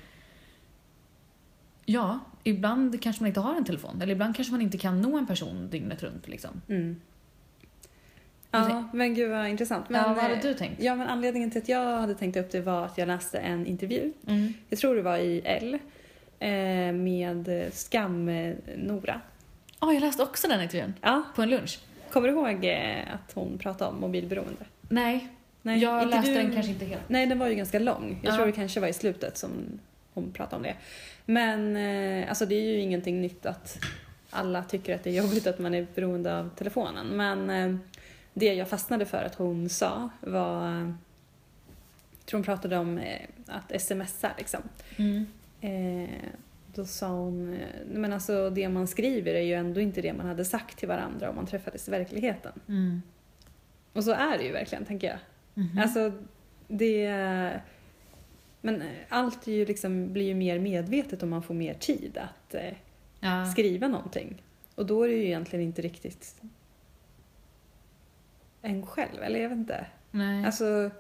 [SPEAKER 1] Ja, ibland kanske man inte har en telefon, eller ibland kanske man inte kan nå en person dygnet runt liksom.
[SPEAKER 2] Mm. Ja, men gud vad intressant. Men,
[SPEAKER 1] ja, vad hade
[SPEAKER 2] eh,
[SPEAKER 1] du tänkt?
[SPEAKER 2] Ja, men anledningen till att jag hade tänkt upp det var att jag läste en intervju.
[SPEAKER 1] Mm.
[SPEAKER 2] Jag tror det var i L. Eh, med Skam-Nora.
[SPEAKER 1] Ja, jag läste också den intervjun.
[SPEAKER 2] Ja,
[SPEAKER 1] På en lunch.
[SPEAKER 2] kommer du ihåg eh, att hon pratade om mobilberoende?
[SPEAKER 1] Nej,
[SPEAKER 2] Nej,
[SPEAKER 1] jag läste
[SPEAKER 2] intervjun-
[SPEAKER 1] den kanske inte helt.
[SPEAKER 2] Nej, den var ju ganska lång. Jag
[SPEAKER 1] Ja.
[SPEAKER 2] tror det kanske var i slutet som hon pratade om det. Men eh, alltså det är ju ingenting nytt att alla tycker att det är jobbigt att man är beroende av telefonen. Men det jag fastnade för att hon sa var... Jag tror hon pratade om att smsa liksom.
[SPEAKER 1] Mm.
[SPEAKER 2] Eh, då sa hon, eh, men alltså det man skriver är ju ändå inte det man hade sagt till varandra om man träffades i verkligheten.
[SPEAKER 1] Mm.
[SPEAKER 2] Och så är det ju verkligen, tänker jag.
[SPEAKER 1] Mhm.
[SPEAKER 2] Alltså, det... Men allt ju liksom, blir ju mer medvetet om man får mer tid att eh,
[SPEAKER 1] ja.
[SPEAKER 2] skriva någonting. Och då är det ju egentligen inte riktigt en själv, eller jag vet inte.
[SPEAKER 1] Nej.
[SPEAKER 2] Alltså,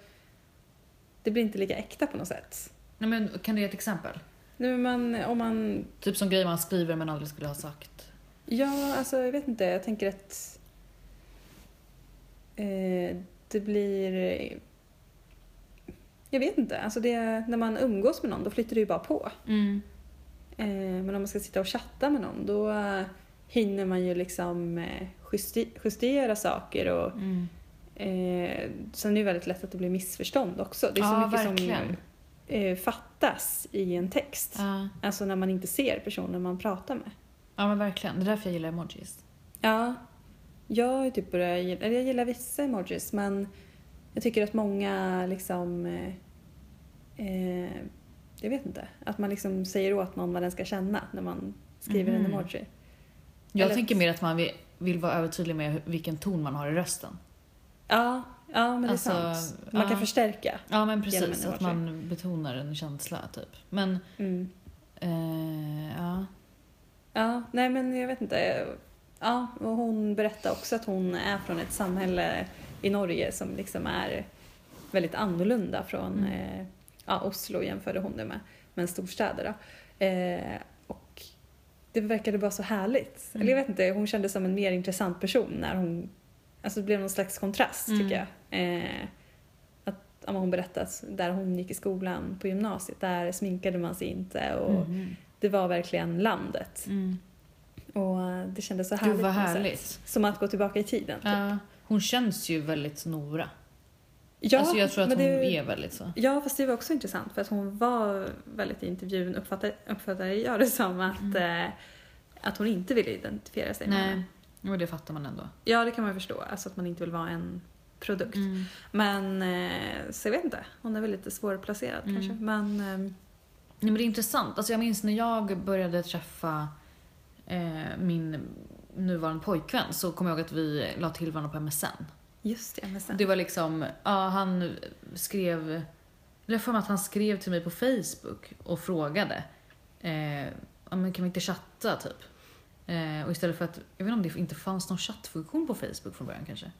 [SPEAKER 2] det blir inte lika äkta på något sätt.
[SPEAKER 1] Nej, men kan du ge ett exempel?
[SPEAKER 2] Nu man, om man
[SPEAKER 1] Typ som grejer man skriver men aldrig skulle ha sagt.
[SPEAKER 2] Ja, alltså jag vet inte. Jag tänker att eh, det blir... Jag vet inte. Alltså det, när man umgås med någon då flyttar det ju bara på.
[SPEAKER 1] Mm.
[SPEAKER 2] Eh, men om man ska sitta och chatta med någon då eh, hinner man ju liksom eh, justi- justera saker och
[SPEAKER 1] Mm.
[SPEAKER 2] eh, sen är det väldigt lätt att det blir missförstånd också. Det är så
[SPEAKER 1] Ja,
[SPEAKER 2] mycket
[SPEAKER 1] verkligen.
[SPEAKER 2] som eh, fattas i en text.
[SPEAKER 1] Ja.
[SPEAKER 2] Alltså när man inte ser personen man pratar med.
[SPEAKER 1] ja, men verkligen. Det är därför jag gillar emojis.
[SPEAKER 2] Ja, jag typ gilla, eller jag gillar vissa emojis men jag tycker att många liksom, eh, eh, jag vet inte, att man liksom säger åt någon vad den ska känna när man skriver en
[SPEAKER 1] Mhm.
[SPEAKER 2] emoji.
[SPEAKER 1] Jag
[SPEAKER 2] Eller-
[SPEAKER 1] tänker mer att man vill, vill vara övertydlig med vilken ton man har i rösten.
[SPEAKER 2] Ja, ja men det är
[SPEAKER 1] Alltså,
[SPEAKER 2] sant. Man
[SPEAKER 1] ja.
[SPEAKER 2] kan förstärka.
[SPEAKER 1] Ja men precis, att man betonar en känsla typ. Men,
[SPEAKER 2] Mm.
[SPEAKER 1] eh, ja.
[SPEAKER 2] Ja, nej men jag vet inte. Ja, och hon berättade också att hon är från ett samhälle i Norge som liksom är väldigt annorlunda från
[SPEAKER 1] Mm.
[SPEAKER 2] eh, ja, Oslo jämförde hon det med, men storstäder då. Eh, och det verkade bara så härligt.
[SPEAKER 1] Mm.
[SPEAKER 2] Eller jag vet inte, hon kändes som en mer intressant person när hon, alltså det blev någon slags kontrast
[SPEAKER 1] Mm.
[SPEAKER 2] tycker jag. Eh, att, men hon berättade att där hon gick i skolan på gymnasiet, där sminkade man sig inte och
[SPEAKER 1] Mhm.
[SPEAKER 2] det var verkligen landet.
[SPEAKER 1] Mm.
[SPEAKER 2] Och det kändes så
[SPEAKER 1] Gud
[SPEAKER 2] härligt.
[SPEAKER 1] vad
[SPEAKER 2] sätt.
[SPEAKER 1] härligt.
[SPEAKER 2] Som att gå tillbaka i tiden. typ.
[SPEAKER 1] Ja, hon känns ju väldigt Nora.
[SPEAKER 2] Ja,
[SPEAKER 1] alltså jag tror att hon
[SPEAKER 2] det,
[SPEAKER 1] är väldigt så.
[SPEAKER 2] Ja, fast det var också intressant för att hon var väldigt i intervjun, uppfattade, uppfattade jag det som, att,
[SPEAKER 1] Mm.
[SPEAKER 2] eh, att hon inte ville identifiera sig med
[SPEAKER 1] Nej,
[SPEAKER 2] henne.
[SPEAKER 1] Men det fattar man ändå.
[SPEAKER 2] Ja, det kan man förstå. Alltså att man inte vill vara en produkt.
[SPEAKER 1] Mm.
[SPEAKER 2] Men, eh, så jag vet inte. Hon är väl lite svårplacerad
[SPEAKER 1] Mm.
[SPEAKER 2] kanske. Men, ehm,
[SPEAKER 1] Nej, men det är intressant. Alltså jag minns när jag började träffa eh, min nuvarande pojkvän så kom jag ihåg att vi la till varandra på MSN.
[SPEAKER 2] just det, men sen.
[SPEAKER 1] Det var liksom, ja han skrev, jag för mig att han skrev till mig på Facebook och frågade, eh, ja, men kan vi inte chatta typ? Eh, och istället för att, jag vet inte om det inte fanns någon chattfunktion på Facebook från början kanske?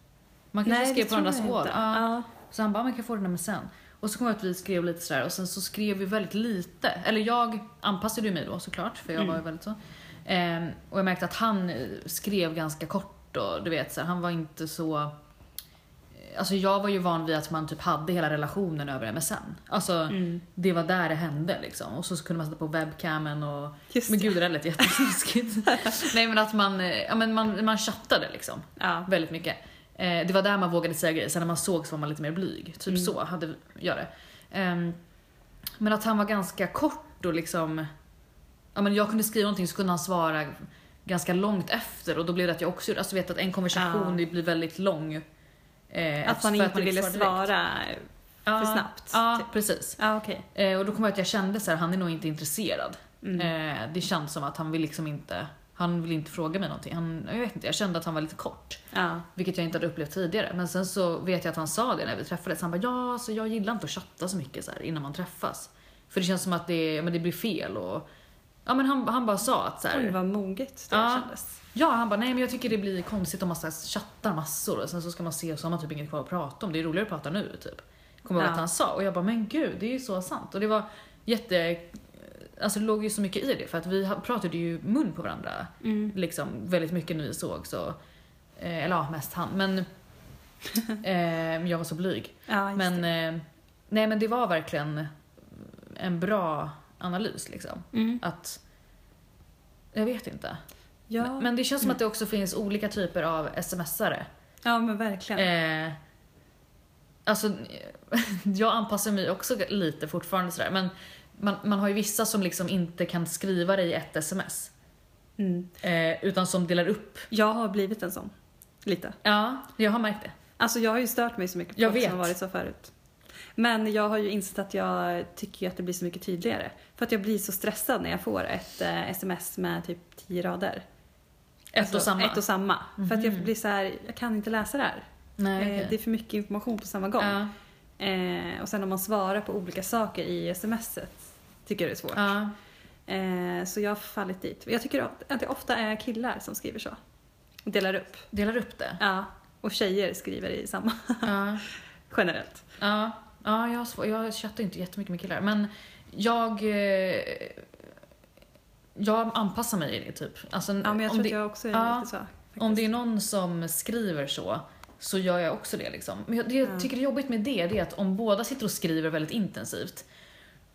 [SPEAKER 1] Man kanske
[SPEAKER 2] Nej,
[SPEAKER 1] skrev
[SPEAKER 2] det
[SPEAKER 1] på
[SPEAKER 2] tror
[SPEAKER 1] andras
[SPEAKER 2] jag
[SPEAKER 1] hål.
[SPEAKER 2] inte.
[SPEAKER 1] Ja.
[SPEAKER 2] Ja.
[SPEAKER 1] Så han bara, man kan få den här med sen. Och så kom jag att vi skrev lite sådär och sen så skrev vi väldigt lite. Eller jag anpassade ju mig då såklart, för jag
[SPEAKER 2] Mm.
[SPEAKER 1] var ju väldigt så. Ehm, och jag märkte att han eh, skrev ganska kort och du vet, så här, han var inte så... Alltså jag var ju van vid att man typ hade hela relationen över MSN. Alltså
[SPEAKER 2] Mm.
[SPEAKER 1] det var där det hände liksom. Och så kunde man sätta på webcamen och...
[SPEAKER 2] Just
[SPEAKER 1] Men gud det där lät jättesnuskigt. Nej men att man, ja, men man, man chattade liksom
[SPEAKER 2] Ja.
[SPEAKER 1] väldigt mycket. Eh, det var där man vågade säga grejer, sen när man såg så var man lite mer blyg. Typ
[SPEAKER 2] Mm.
[SPEAKER 1] så hade jag det. Ehm, men att han var ganska kort och liksom... Ja, men jag kunde skriva någonting så kunde han svara ganska långt efter och då blev det att jag också alltså vet att en konversation
[SPEAKER 2] Ja.
[SPEAKER 1] blir väldigt lång. Eh,
[SPEAKER 2] Att man inte ville
[SPEAKER 1] direkt.
[SPEAKER 2] svara
[SPEAKER 1] ja,
[SPEAKER 2] för snabbt.
[SPEAKER 1] Ja,
[SPEAKER 2] typ.
[SPEAKER 1] precis.
[SPEAKER 2] Ja, okej.
[SPEAKER 1] Eh, och då kom jag att jag kände så här, han är nog inte intresserad.
[SPEAKER 2] Mm.
[SPEAKER 1] Eh, det känns som att han vill liksom inte, han vill inte fråga mig någonting. Han, jag vet inte, jag kände att han var lite kort.
[SPEAKER 2] Ja.
[SPEAKER 1] Vilket jag inte hade upplevt tidigare. Men sen så vet jag att han sa det när vi träffades. Han bara, ja alltså jag gillar inte att chatta så mycket så här innan man träffas. För det känns som att det, men det blir fel och... Ja men han, han bara sa att så här,
[SPEAKER 2] Oj, vad moget det
[SPEAKER 1] Ja.
[SPEAKER 2] kändes.
[SPEAKER 1] Ja, han bara, nej men jag tycker det blir konstigt om man så här chattar massor och sen så ska man se och så har man typ inget kvar att prata om. Det är roligare att prata nu typ. Kommer jag ihåg att han sa. Och jag bara, men gud, det är ju så sant. Och det var jätte... Alltså det låg ju så mycket i det för att vi pratade ju mun på varandra
[SPEAKER 2] Mm.
[SPEAKER 1] liksom väldigt mycket när vi såg så. Eh, eller ja, mest han. Men eh, jag var så blyg.
[SPEAKER 2] Ja,
[SPEAKER 1] Men, eh, nej men det var verkligen en bra analys liksom.
[SPEAKER 2] Mm.
[SPEAKER 1] Att, jag vet inte.
[SPEAKER 2] Ja.
[SPEAKER 1] Men, men det känns som att det också finns olika typer av smsare.
[SPEAKER 2] ja, men verkligen.
[SPEAKER 1] Eh, alltså, jag anpassar mig också lite fortfarande sådär, men man, man har ju vissa som liksom inte kan skriva det i ett sms.
[SPEAKER 2] Mm.
[SPEAKER 1] Eh, utan som delar upp.
[SPEAKER 2] Jag har blivit en sån. Lite.
[SPEAKER 1] Ja, jag har märkt det.
[SPEAKER 2] Alltså jag har ju stört mig så mycket på
[SPEAKER 1] Jag
[SPEAKER 2] folk som har varit så förut. Men jag har ju insett att jag tycker att det blir så mycket tydligare. För att jag blir så stressad när jag får ett eh, sms med typ 10 rader.
[SPEAKER 1] Ett
[SPEAKER 2] Alltså,
[SPEAKER 1] och samma.
[SPEAKER 2] Ett och samma. För att jag
[SPEAKER 1] Mhm.
[SPEAKER 2] blir så här, jag kan inte läsa det här.
[SPEAKER 1] Nej,
[SPEAKER 2] Eh,
[SPEAKER 1] okej.
[SPEAKER 2] Det är för mycket information på samma gång.
[SPEAKER 1] ja,
[SPEAKER 2] Eh, och sen om man svarar på olika saker i smset tycker jag det är svårt.
[SPEAKER 1] ja.
[SPEAKER 2] Så jag har fallit dit. Jag tycker att det ofta är killar som skriver så. Delar upp.
[SPEAKER 1] Delar upp det.
[SPEAKER 2] Ja. Och tjejer skriver i samma.
[SPEAKER 1] Ja,
[SPEAKER 2] Generellt.
[SPEAKER 1] ja. Ja jag, svår, jag chattar inte jättemycket med killar, men jag... Eh, jag anpassar mig i det typ. Alltså,
[SPEAKER 2] Ja men jag
[SPEAKER 1] om
[SPEAKER 2] tror
[SPEAKER 1] det,
[SPEAKER 2] att jag också är
[SPEAKER 1] ja,
[SPEAKER 2] lite så. Faktiskt.
[SPEAKER 1] Om det är någon som skriver så, så gör jag också det. Liksom. Men jag, det jag
[SPEAKER 2] Ja.
[SPEAKER 1] tycker är jobbigt med det, det är att om båda sitter och skriver väldigt intensivt,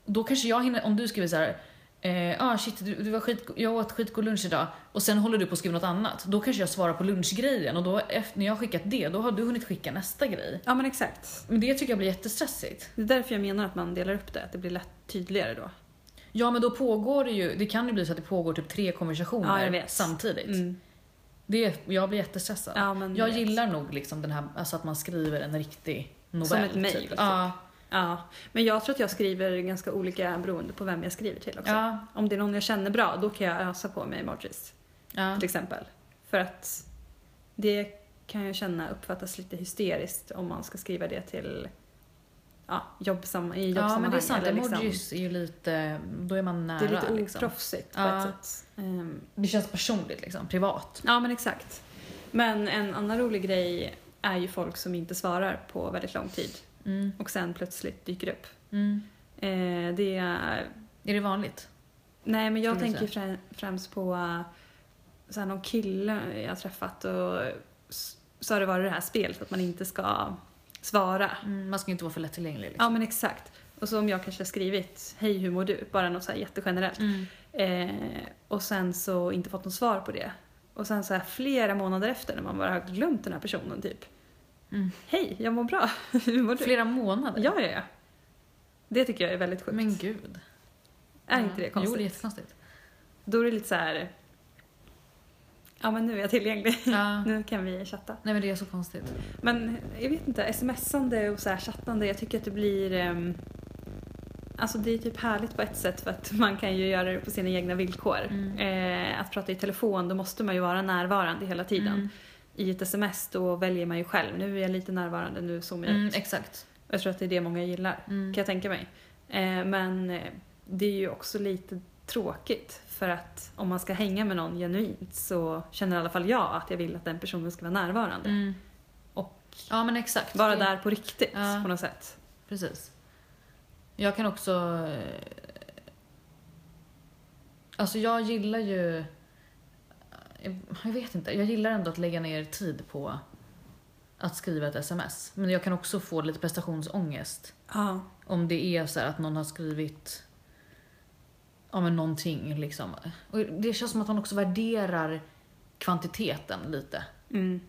[SPEAKER 1] då kanske jag hinner, om du skriver så här. Eh, ah shit, du, du var skit, jag åt skitgod lunch idag och sen håller du på att skriva något annat. Då kanske jag svarar på lunchgrejen och då, efter, när jag har skickat det, då har du hunnit skicka nästa grej.
[SPEAKER 2] Ja men exakt.
[SPEAKER 1] Men det tycker jag blir jättestressigt.
[SPEAKER 2] Det är därför jag menar att man delar upp det. Att det blir lätt tydligare då.
[SPEAKER 1] Ja men då pågår det ju, det kan ju bli så att det pågår typ tre konversationer
[SPEAKER 2] Ja,
[SPEAKER 1] samtidigt.
[SPEAKER 2] Mm.
[SPEAKER 1] Det, jag blir jättestressad.
[SPEAKER 2] Ja,
[SPEAKER 1] Jag gillar nog liksom den här, alltså att man skriver en riktig novell.
[SPEAKER 2] Som ett mejl,
[SPEAKER 1] Typ.
[SPEAKER 2] typ.
[SPEAKER 1] Ja,
[SPEAKER 2] Ja. Men jag tror att jag skriver ganska olika beroende på vem jag skriver till också.
[SPEAKER 1] ja,
[SPEAKER 2] Om det är någon jag känner bra, då kan jag ösa på med emojis.
[SPEAKER 1] ja.
[SPEAKER 2] Till exempel. För att det kan jag känna uppfattas lite hysteriskt om man ska skriva det till ja, jobbsam, i
[SPEAKER 1] Ja
[SPEAKER 2] jobbsammanhang.
[SPEAKER 1] men det är sant,
[SPEAKER 2] liksom-
[SPEAKER 1] emojis är ju lite, då är man nära
[SPEAKER 2] Det är lite
[SPEAKER 1] liksom.
[SPEAKER 2] oproffsigt på
[SPEAKER 1] Ja.
[SPEAKER 2] ett sätt. Ehm,
[SPEAKER 1] Det känns personligt liksom, privat.
[SPEAKER 2] Ja men exakt. Men en annan rolig grej är ju folk som inte svarar på väldigt lång tid
[SPEAKER 1] Mm.
[SPEAKER 2] och sen plötsligt dyker upp.
[SPEAKER 1] Mm.
[SPEAKER 2] Eh, det är...
[SPEAKER 1] Är det vanligt?
[SPEAKER 2] Nej men jag tänker frä- främst på uh, så här, någon kille jag har träffat och så har det varit det här spelet att man inte ska svara.
[SPEAKER 1] Mm, man ska inte vara för lättillgänglig liksom.
[SPEAKER 2] Ja men exakt. Och så om jag kanske har skrivit Hej hur mår du? Bara något så här jättegenerellt.
[SPEAKER 1] Mm.
[SPEAKER 2] Eh, och sen så inte fått något svar på det. Och sen så här flera månader efter när man bara har glömt den här personen typ.
[SPEAKER 1] Mm.
[SPEAKER 2] Hej, jag mår bra. Hur mår du?
[SPEAKER 1] Flera månader?
[SPEAKER 2] Ja, ja, ja. Det tycker jag är väldigt sjukt.
[SPEAKER 1] Men gud.
[SPEAKER 2] är inte det
[SPEAKER 1] Jo,
[SPEAKER 2] konstigt?
[SPEAKER 1] det är jättekonstigt.
[SPEAKER 2] Då är det lite så här. Ja, men nu är jag tillgänglig.
[SPEAKER 1] Ja.
[SPEAKER 2] nu kan vi chatta.
[SPEAKER 1] Nej men det är så konstigt.
[SPEAKER 2] Men jag vet inte, smsande och så här chattande, jag tycker att det blir... ehm, Alltså det är typ härligt på ett sätt för att man kan ju göra det på sina egna villkor.
[SPEAKER 1] Mm.
[SPEAKER 2] Eh, att prata i telefon, då måste man ju vara närvarande hela tiden.
[SPEAKER 1] Mm.
[SPEAKER 2] I ett sms då väljer man ju själv, nu är jag lite närvarande, nu zoomar jag
[SPEAKER 1] Mm,
[SPEAKER 2] ut.
[SPEAKER 1] exakt.
[SPEAKER 2] Jag tror att det är det många gillar,
[SPEAKER 1] Mm.
[SPEAKER 2] kan jag tänka mig. Eh, men eh, det är ju också lite tråkigt för att om man ska hänga med någon genuint så känner i alla fall jag att jag vill att den personen ska vara närvarande.
[SPEAKER 1] Mm.
[SPEAKER 2] Och
[SPEAKER 1] Ja men exakt.
[SPEAKER 2] Vara
[SPEAKER 1] Det-
[SPEAKER 2] där på riktigt
[SPEAKER 1] Ja.
[SPEAKER 2] på något sätt.
[SPEAKER 1] Precis. Jag kan också... eh, Alltså jag gillar ju... jag- vet inte, jag gillar ändå att lägga ner tid på att skriva ett sms. Men jag kan också få lite prestationsångest.
[SPEAKER 2] Ja.
[SPEAKER 1] Om det är så här att någon har skrivit ja, men någonting liksom. Och det känns som att man också värderar kvantiteten lite.
[SPEAKER 2] Mm.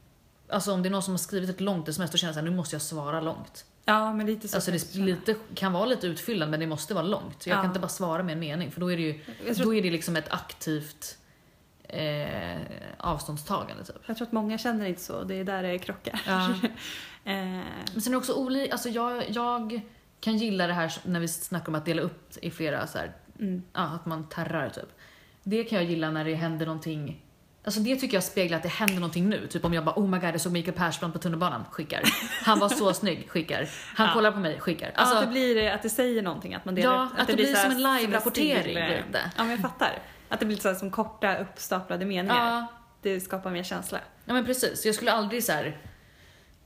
[SPEAKER 1] Alltså om det är någon som har skrivit ett långt sms då känner jag här, nu måste jag svara långt.
[SPEAKER 2] Ja, men lite så.
[SPEAKER 1] Alltså det lite, kan vara lite utfyllande men det måste vara långt. Jag
[SPEAKER 2] Ja.
[SPEAKER 1] kan inte bara svara med en mening för då är det ju
[SPEAKER 2] tror,
[SPEAKER 1] då är det liksom ett aktivt eh, avståndstagande typ.
[SPEAKER 2] jag tror att många känner inte så. Det är där det krockar.
[SPEAKER 1] Ja.
[SPEAKER 2] Eh,
[SPEAKER 1] Men sen är det också olika, alltså jag, jag kan gilla det här när vi snackar om att dela upp i flera så här,
[SPEAKER 2] mm.
[SPEAKER 1] ja, att man terrar typ. Det kan jag gilla när det händer någonting Alltså det tycker jag speglar att det händer någonting nu. Typ om jag bara oh my god jag såg Mikael Persbrandt på tunnelbanan, skickar. Han var så snygg, skickar. Han
[SPEAKER 2] Ja.
[SPEAKER 1] kollar på mig, skickar. Alltså,
[SPEAKER 2] ja, att det blir det, att det säger någonting, att man delar
[SPEAKER 1] ja,
[SPEAKER 2] upp-
[SPEAKER 1] att, det blir
[SPEAKER 2] så här
[SPEAKER 1] som en live-rapportering. blir det.
[SPEAKER 2] Ja, men jag fattar. Att det blir så som korta uppstaplade meningar.
[SPEAKER 1] Ja,
[SPEAKER 2] Det skapar mer känsla.
[SPEAKER 1] ja men precis. Jag skulle aldrig så här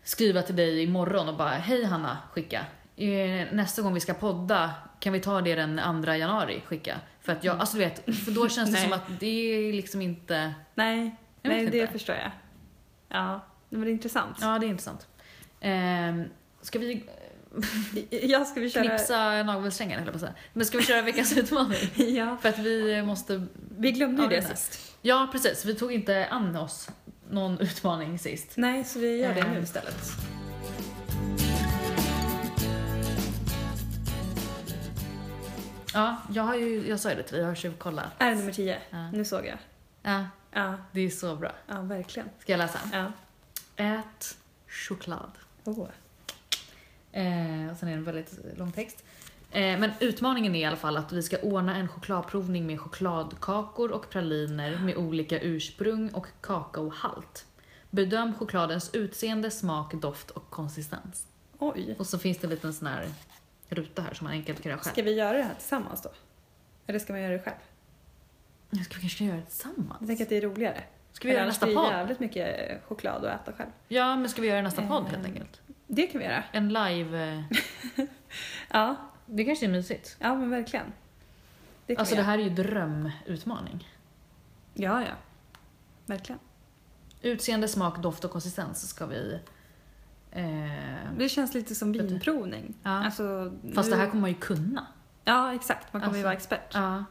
[SPEAKER 1] skriva till dig imorgon och bara hej Hanna, skicka. Eh, Nästa gång vi ska podda, kan vi ta det den 2 januari, skicka. För att jag, alltså du vet, för då känns det som att det är liksom inte...
[SPEAKER 2] Nej, nej
[SPEAKER 1] vet
[SPEAKER 2] det
[SPEAKER 1] inte.
[SPEAKER 2] förstår jag. Ja, men det är intressant.
[SPEAKER 1] Ja, det är intressant. Ehm, ska vi
[SPEAKER 2] Ja, ska vi köra?
[SPEAKER 1] knipsa navelsträngen höll jag på att säga. Men ska vi köra veckans utmaning?
[SPEAKER 2] Ja,
[SPEAKER 1] För att vi måste...
[SPEAKER 2] vi glömde ju
[SPEAKER 1] Ja,
[SPEAKER 2] det sist.
[SPEAKER 1] Ja, precis. Vi tog inte an oss någon utmaning sist.
[SPEAKER 2] Nej, så vi gör det nu
[SPEAKER 1] Ehm.
[SPEAKER 2] istället.
[SPEAKER 1] Ja, jag har ju, jag sa ju det till dig, jag har tjuvkollat.
[SPEAKER 2] Är det nummer 10?
[SPEAKER 1] Ja.
[SPEAKER 2] Nu såg jag.
[SPEAKER 1] Ja,
[SPEAKER 2] Ja,
[SPEAKER 1] det är så bra.
[SPEAKER 2] ja verkligen.
[SPEAKER 1] Ska jag läsa?
[SPEAKER 2] Ja.
[SPEAKER 1] Ät choklad.
[SPEAKER 2] Oh.
[SPEAKER 1] Eh, och sen är det en väldigt lång text. Eh, men utmaningen är i alla fall att vi ska ordna en chokladprovning med chokladkakor och praliner med olika ursprung och kakaohalt. Bedöm chokladens utseende, smak, doft och konsistens.
[SPEAKER 2] Oj.
[SPEAKER 1] Och så finns det en liten sån här ruta här som man enkelt kan göra själv.
[SPEAKER 2] Ska vi göra det här tillsammans då? Eller ska man göra det själv?
[SPEAKER 1] Jag ska vi kanske göra det tillsammans?
[SPEAKER 2] Jag tänker att det är roligare.
[SPEAKER 1] Ska vi göra nästa
[SPEAKER 2] blir det
[SPEAKER 1] podd?
[SPEAKER 2] jävligt mycket choklad att äta själv.
[SPEAKER 1] Ja, men ska vi göra nästa podd helt
[SPEAKER 2] Eh,
[SPEAKER 1] enkelt?
[SPEAKER 2] Det kan vi göra.
[SPEAKER 1] En live... Eh,
[SPEAKER 2] Ja,
[SPEAKER 1] det kanske är mysigt.
[SPEAKER 2] ja men verkligen. Det
[SPEAKER 1] Alltså det här är ju drömutmaning.
[SPEAKER 2] Ja, ja. Verkligen.
[SPEAKER 1] Utseende, smak, doft och konsistens ska vi... Eh,
[SPEAKER 2] Det känns lite som vinprovning.
[SPEAKER 1] ja.
[SPEAKER 2] Alltså,
[SPEAKER 1] Fast
[SPEAKER 2] nu-
[SPEAKER 1] det här kommer man ju kunna.
[SPEAKER 2] Ja, exakt. Man kommer ju
[SPEAKER 1] Alltså,
[SPEAKER 2] vara expert.
[SPEAKER 1] Ja.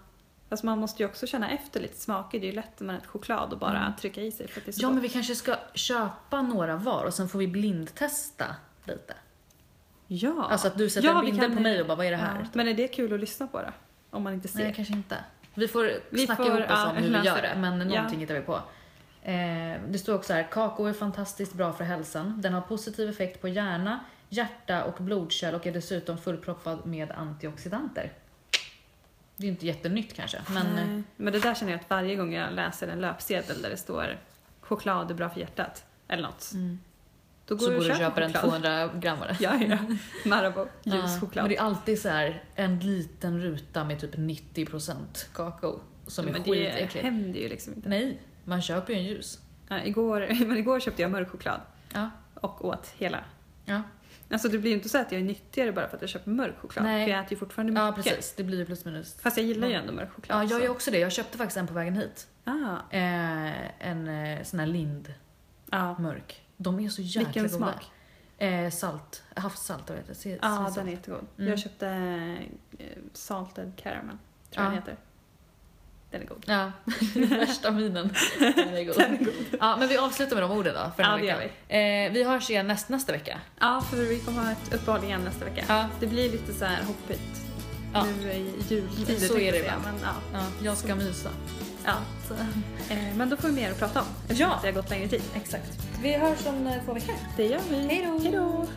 [SPEAKER 2] Fast man måste ju också känna efter lite smaker. Det är ju lätt när man äter choklad och bara
[SPEAKER 1] Mm.
[SPEAKER 2] trycka i sig för att det är så
[SPEAKER 1] ja,
[SPEAKER 2] gott.
[SPEAKER 1] men vi kanske ska köpa några var och sen får vi blindtesta lite.
[SPEAKER 2] Ja.
[SPEAKER 1] Alltså att du sätter
[SPEAKER 2] Ja,
[SPEAKER 1] en bindel på mig och bara vad är det här?
[SPEAKER 2] Ja. Men är det kul att lyssna på då? Om man inte ser?
[SPEAKER 1] Nej, kanske inte. Vi får
[SPEAKER 2] Vi
[SPEAKER 1] snacka
[SPEAKER 2] får,
[SPEAKER 1] ihop oss om hur vi gör
[SPEAKER 2] det.
[SPEAKER 1] men någonting hittar vi på. Eh, det står också här, kakao är fantastiskt bra för hälsan. Den har positiv effekt på hjärna, hjärta och blodkärl och är dessutom fullproppad med antioxidanter. Det är inte jättenytt kanske, men
[SPEAKER 2] Nej. men det där känner jag att varje gång jag läser en löpsedel där det står choklad är bra för hjärtat eller något.
[SPEAKER 1] mm.
[SPEAKER 2] Då går
[SPEAKER 1] så
[SPEAKER 2] jag
[SPEAKER 1] går du och
[SPEAKER 2] köper
[SPEAKER 1] en
[SPEAKER 2] choklad.
[SPEAKER 1] 200 grammare.
[SPEAKER 2] Ja, ja. Marabou, ljus
[SPEAKER 1] Ja,
[SPEAKER 2] choklad.
[SPEAKER 1] Men det är alltid så här en liten ruta med typ 90% kakao som är
[SPEAKER 2] men det händer ju liksom inte.
[SPEAKER 1] Nej, man köper ju en ljus.
[SPEAKER 2] Ja, igår, men igår köpte jag mörk choklad
[SPEAKER 1] Ja.
[SPEAKER 2] och åt hela.
[SPEAKER 1] Ja,
[SPEAKER 2] Alltså det blir ju inte så att jag är nyttigare bara för att jag köper mörk choklad.
[SPEAKER 1] Nej.
[SPEAKER 2] För jag äter ju fortfarande mycket.
[SPEAKER 1] ja precis. Det blir ju plus minus.
[SPEAKER 2] Fast jag gillar ju
[SPEAKER 1] Ja.
[SPEAKER 2] ändå mörk choklad.
[SPEAKER 1] Ja, jag gör också det. Jag köpte faktiskt en på vägen hit.
[SPEAKER 2] Ah,
[SPEAKER 1] Eh, en eh, sån här lind
[SPEAKER 2] ja.
[SPEAKER 1] mörk. De är så jäkla
[SPEAKER 2] Vilken
[SPEAKER 1] goda.
[SPEAKER 2] smak?
[SPEAKER 1] Eh, salt. Havssalt, vad heter det?
[SPEAKER 2] Ja, den är jättegod.
[SPEAKER 1] Mm.
[SPEAKER 2] Jag köpte eh, salted caramel, tror jag
[SPEAKER 1] Ja.
[SPEAKER 2] den heter. Den är god.
[SPEAKER 1] Ja, värsta minen. Den är god.
[SPEAKER 2] Den är god.
[SPEAKER 1] Ja, men vi avslutar med de orden då för den
[SPEAKER 2] Ja,
[SPEAKER 1] här
[SPEAKER 2] det gör
[SPEAKER 1] veckan.
[SPEAKER 2] vi.
[SPEAKER 1] Eh, vi hörs igen näst, nästa vecka.
[SPEAKER 2] Ja, för vi kommer ha ett uppehåll igen nästa vecka.
[SPEAKER 1] Ja.
[SPEAKER 2] Det blir lite så här hoppigt
[SPEAKER 1] Ja.
[SPEAKER 2] nu i jultider.
[SPEAKER 1] Så är det ibland.
[SPEAKER 2] men, ja.
[SPEAKER 1] Ja, jag ska mysa.
[SPEAKER 2] Ja.
[SPEAKER 1] Så,
[SPEAKER 2] Eh, men då får vi mer att prata om eftersom
[SPEAKER 1] Ja.
[SPEAKER 2] det har gått längre tid.
[SPEAKER 1] exakt. Vi hörs om eh, två veckor.
[SPEAKER 2] Det gör vi. Hej då.